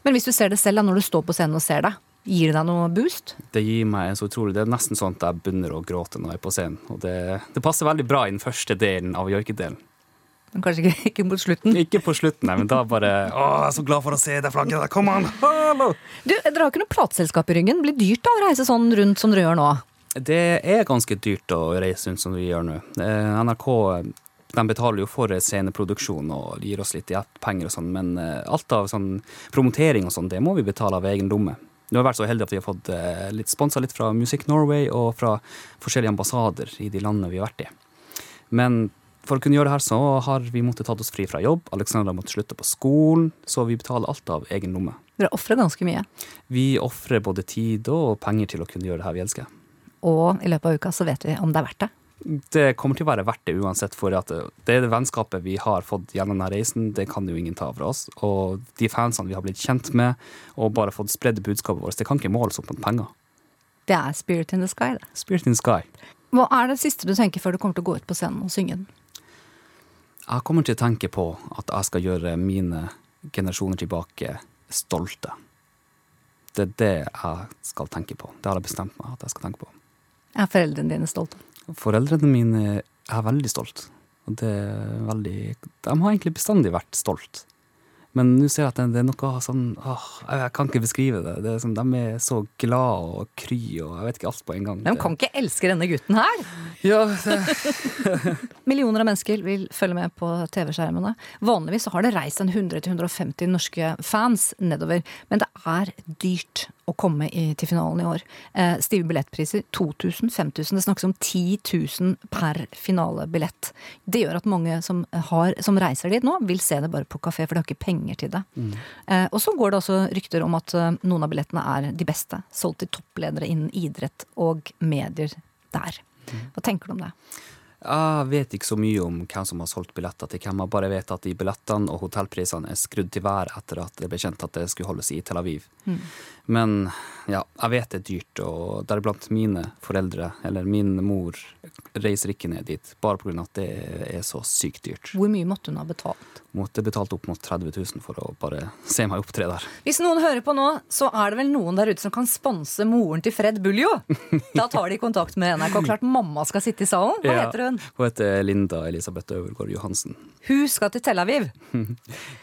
Men hvis du ser det selv, da, når du står på scenen og ser deg, gir det deg noe boost? Det gir meg så utrolig Det er nesten sånn at jeg begynner å gråte når jeg er på scenen. Og det, det passer veldig bra i den første delen av joikedelen. Men kanskje ikke, ikke mot slutten. Ikke på slutten, nei, men da bare Å, jeg er så glad for å se det flagget der. Kom an! Hallo! Du, Dere har ikke noe plateselskap i ryggen. Blir dyrt da å reise sånn rundt som dere gjør nå? Det er ganske dyrt å reise rundt som vi gjør nå. Eh, NRK de betaler jo for sceneproduksjon og gir oss litt penger og sånn, men eh, alt av sånn promotering og sånn, det må vi betale av egen lomme. Nå har vi vært så heldige at vi har fått eh, litt sponsa litt fra Music Norway og fra forskjellige ambassader i de landene vi har vært i. Men for å kunne gjøre det her, så har vi måttet tatt oss fri fra jobb. Alexandra måtte slutte på skolen, så vi betaler alt av egen lomme. Dere ofrer ganske mye. Vi ofrer både tid og penger til å kunne gjøre det her vi elsker. Og i løpet av uka så vet vi om det er verdt det. Det kommer til å være verdt det uansett, for at det er det vennskapet vi har fått gjennom denne reisen, det kan jo ingen ta fra oss. Og de fansene vi har blitt kjent med, og bare fått spredd budskapet vårt, det kan ikke måles opp mot penger. Det er Spirit in the Sky, det. Spirit in the sky. Hva er det siste du tenker før du kommer til å gå ut på scenen og synge den? Jeg kommer til å tenke på at jeg skal gjøre mine generasjoner tilbake stolte. Det er det jeg skal tenke på. Det har jeg bestemt meg at jeg skal tenke på. Er foreldrene dine stolte? Foreldrene mine er veldig stolt. Og det er veldig De har egentlig bestandig vært stolt. Men nå ser jeg at det, er noe sånn åh, jeg, kan ikke beskrive det. det er sånn, de er så glad og kry og jeg vet ikke alt på en gang. De kan ikke elske denne gutten her! Ja, Millioner av mennesker vil følge med på TV-skjermene. Vanligvis så har det reist en 100-150 norske fans nedover, men det er dyrt å komme i, til finalen i år. Eh, stive billettpriser 2000, 5000. Det snakkes om 10 000 per finalebillett. Det gjør at mange som, har, som reiser dit nå, vil se det bare på kafé, for de har ikke penger til det. Eh, og så går det også rykter om at eh, noen av billettene er de beste. Solgt til toppledere innen idrett og medier der. Hva tenker du om det? Jeg vet ikke så mye om hvem som har solgt billetter til hvem. Jeg bare vet at de billettene og hotellprisene er skrudd til vær etter at det ble kjent at det skulle holdes i Tel Aviv. Men ja, jeg vet det er dyrt, og deriblant mine foreldre, eller min mor, reiser ikke ned dit. Bare pga. at det er så sykt dyrt. Hvor mye måtte hun ha betalt? Måtte betalt opp mot 30 000 for å bare se meg opptre der. Hvis noen hører på nå, så er det vel noen der ute som kan sponse moren til Fred Buljo? Da tar de kontakt med NRK. Klart mamma skal sitte i salen. Hva Ja. heter hun? Hun heter Linda Elisabeth Øvergård Johansen. Hun skal til Tel Aviv.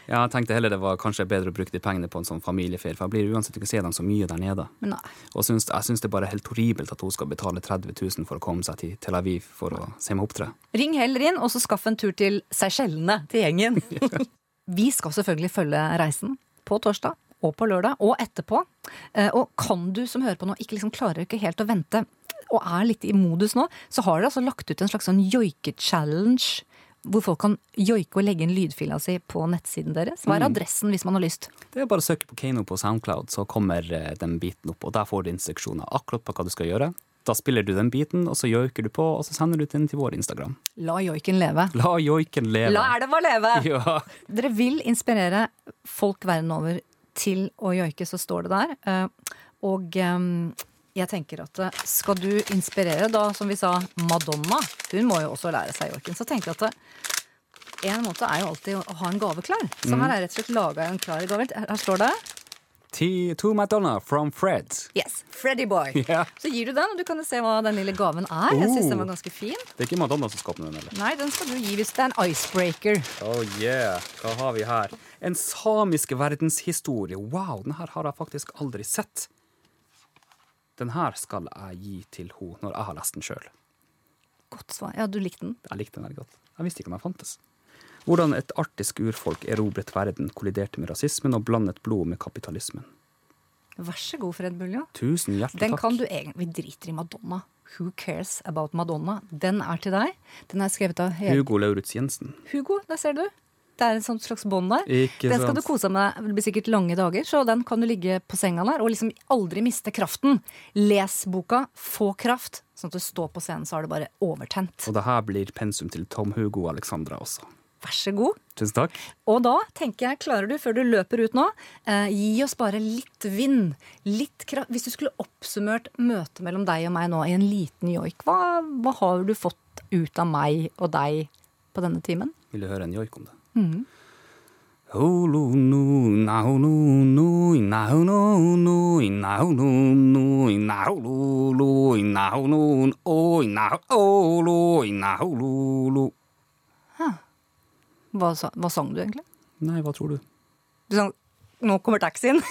Ja, jeg tenkte heller det var kanskje bedre å bruke de pengene på en sånn familieferie, for jeg blir uansett ikke se dem så mye der nede. Nei. Og syns, jeg syns det bare er helt horribelt at hun skal betale 30 000 for å komme seg til Tel Aviv for å se meg opptre. Ring heller inn, og så skaff en tur til Seychellene til gjengen. Vi skal selvfølgelig følge reisen på torsdag og på lørdag og etterpå. Eh, Og kan du som hører på nå ikke liksom klarer ikke helt å vente, og er litt i modus nå, så har dere altså lagt ut en slags sånn joike-challenge. Hvor folk kan joike og legge inn lydfila si på nettsiden deres. Hva er adressen hvis man har lyst? Det er bare å søke på Kano på Soundcloud, så kommer eh, den biten opp, og der får du instruksjoner akkurat på hva du skal gjøre. Da spiller du den biten, og så joiker du på, og så sender du den til vår Instagram. La joiken leve. La joiken leve. La elva leve! Ja. Dere vil inspirere folk verden over til å joike, så står det der. Eh, Og eh, jeg tenker at eh, skal du inspirere, da, som vi sa, Madonna Hun må jo også lære seg joiken. Så tenker jeg at en måte er jo alltid å ha en gave klar. Så her er rett og slett laga en klar gave. Her står det To Madonna from Fred. Yes, Freddy Boy. Yeah. Så gir du den, og du kan se hva den lille gaven er. Jeg synes den var ganske fin. Det er ikke Madonna som skal åpne den, eller? Nei, den skal du gi hvis det er en icebreaker. Oh yeah, hva har vi her? En samisk verdenshistorie. Wow, den her har jeg faktisk aldri sett. Den her skal jeg gi til henne når jeg har lest den sjøl. Godt svar. Ja, du likte den. Jeg likte den veldig godt. Jeg visste ikke om jeg fantes. Hvordan et arktisk urfolk erobret verden, kolliderte med rasismen og blandet blod med kapitalismen. Vær så god, Fred Buljo. Tusen hjertelig Den takk. kan du egentlig Vi driter i Madonna. Who cares about Madonna? Den er til deg. Den er skrevet av Hege Hugo Lauritz Jensen. Hugo. Der ser du. Det er et sånt slags bånd der. Ikke den skal sant. du kose deg med. Det blir sikkert lange dager, så den kan du ligge på senga der og liksom aldri miste kraften. Les boka, få kraft, sånn at du står på scenen så har du bare overtent. Og det her blir pensum til Tom Hugo og Alexandra også. Vær så god. Tusen takk. Og da tenker jeg, klarer du, før du løper ut nå, eh, gi oss bare litt vind. Litt kraft. Hvis du skulle oppsummert møtet mellom deg og meg nå i en liten joik, hva, hva har du fått ut av meg og deg på denne timen? Vil du høre en joik om det? Holo no, Hva, sa- hva sang du egentlig? Nei, hva tror du? Du sang 'Nå kommer taxien'.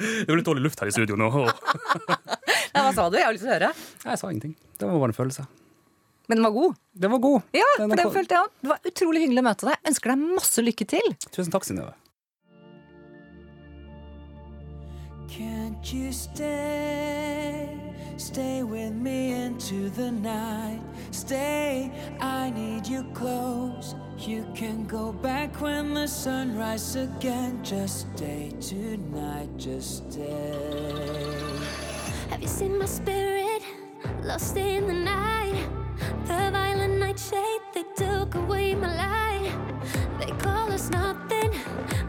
Det blir litt dårlig luft her i studio nå. Nei, hva sa du? Jeg har lyst til å høre. Nei, Jeg sa ingenting. Det var bare en følelse. Men den var god. Den var god. Ja, for den følte jeg. Det var utrolig hyggelig å møte deg. Jeg ønsker deg masse lykke til. Tusen takk, Synnøve. Can't you stay? Stay with me into the night. Stay, I need you close. You can go back when the sun rises again. Just stay tonight, just stay. Have you seen my spirit lost in the night? The violent nightshade, they took away my light. They call us nothing.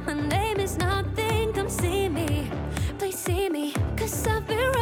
My name is nothing. Come see me, please see me. Cause I've been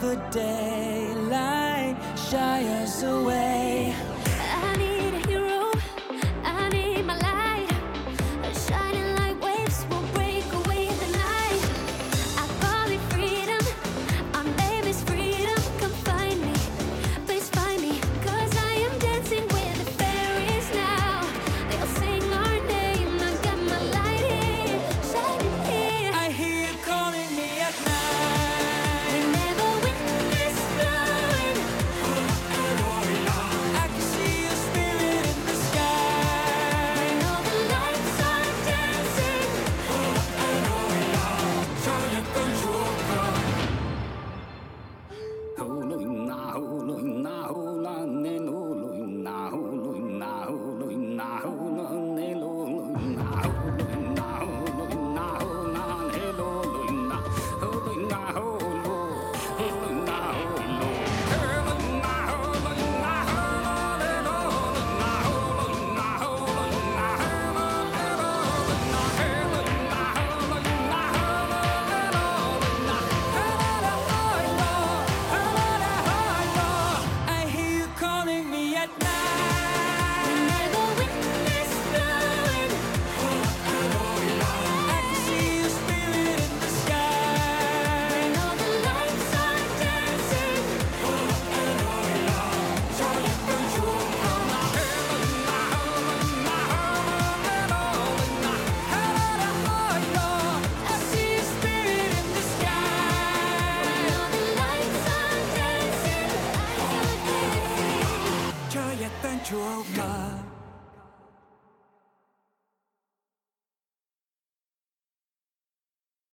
the daylight shies away.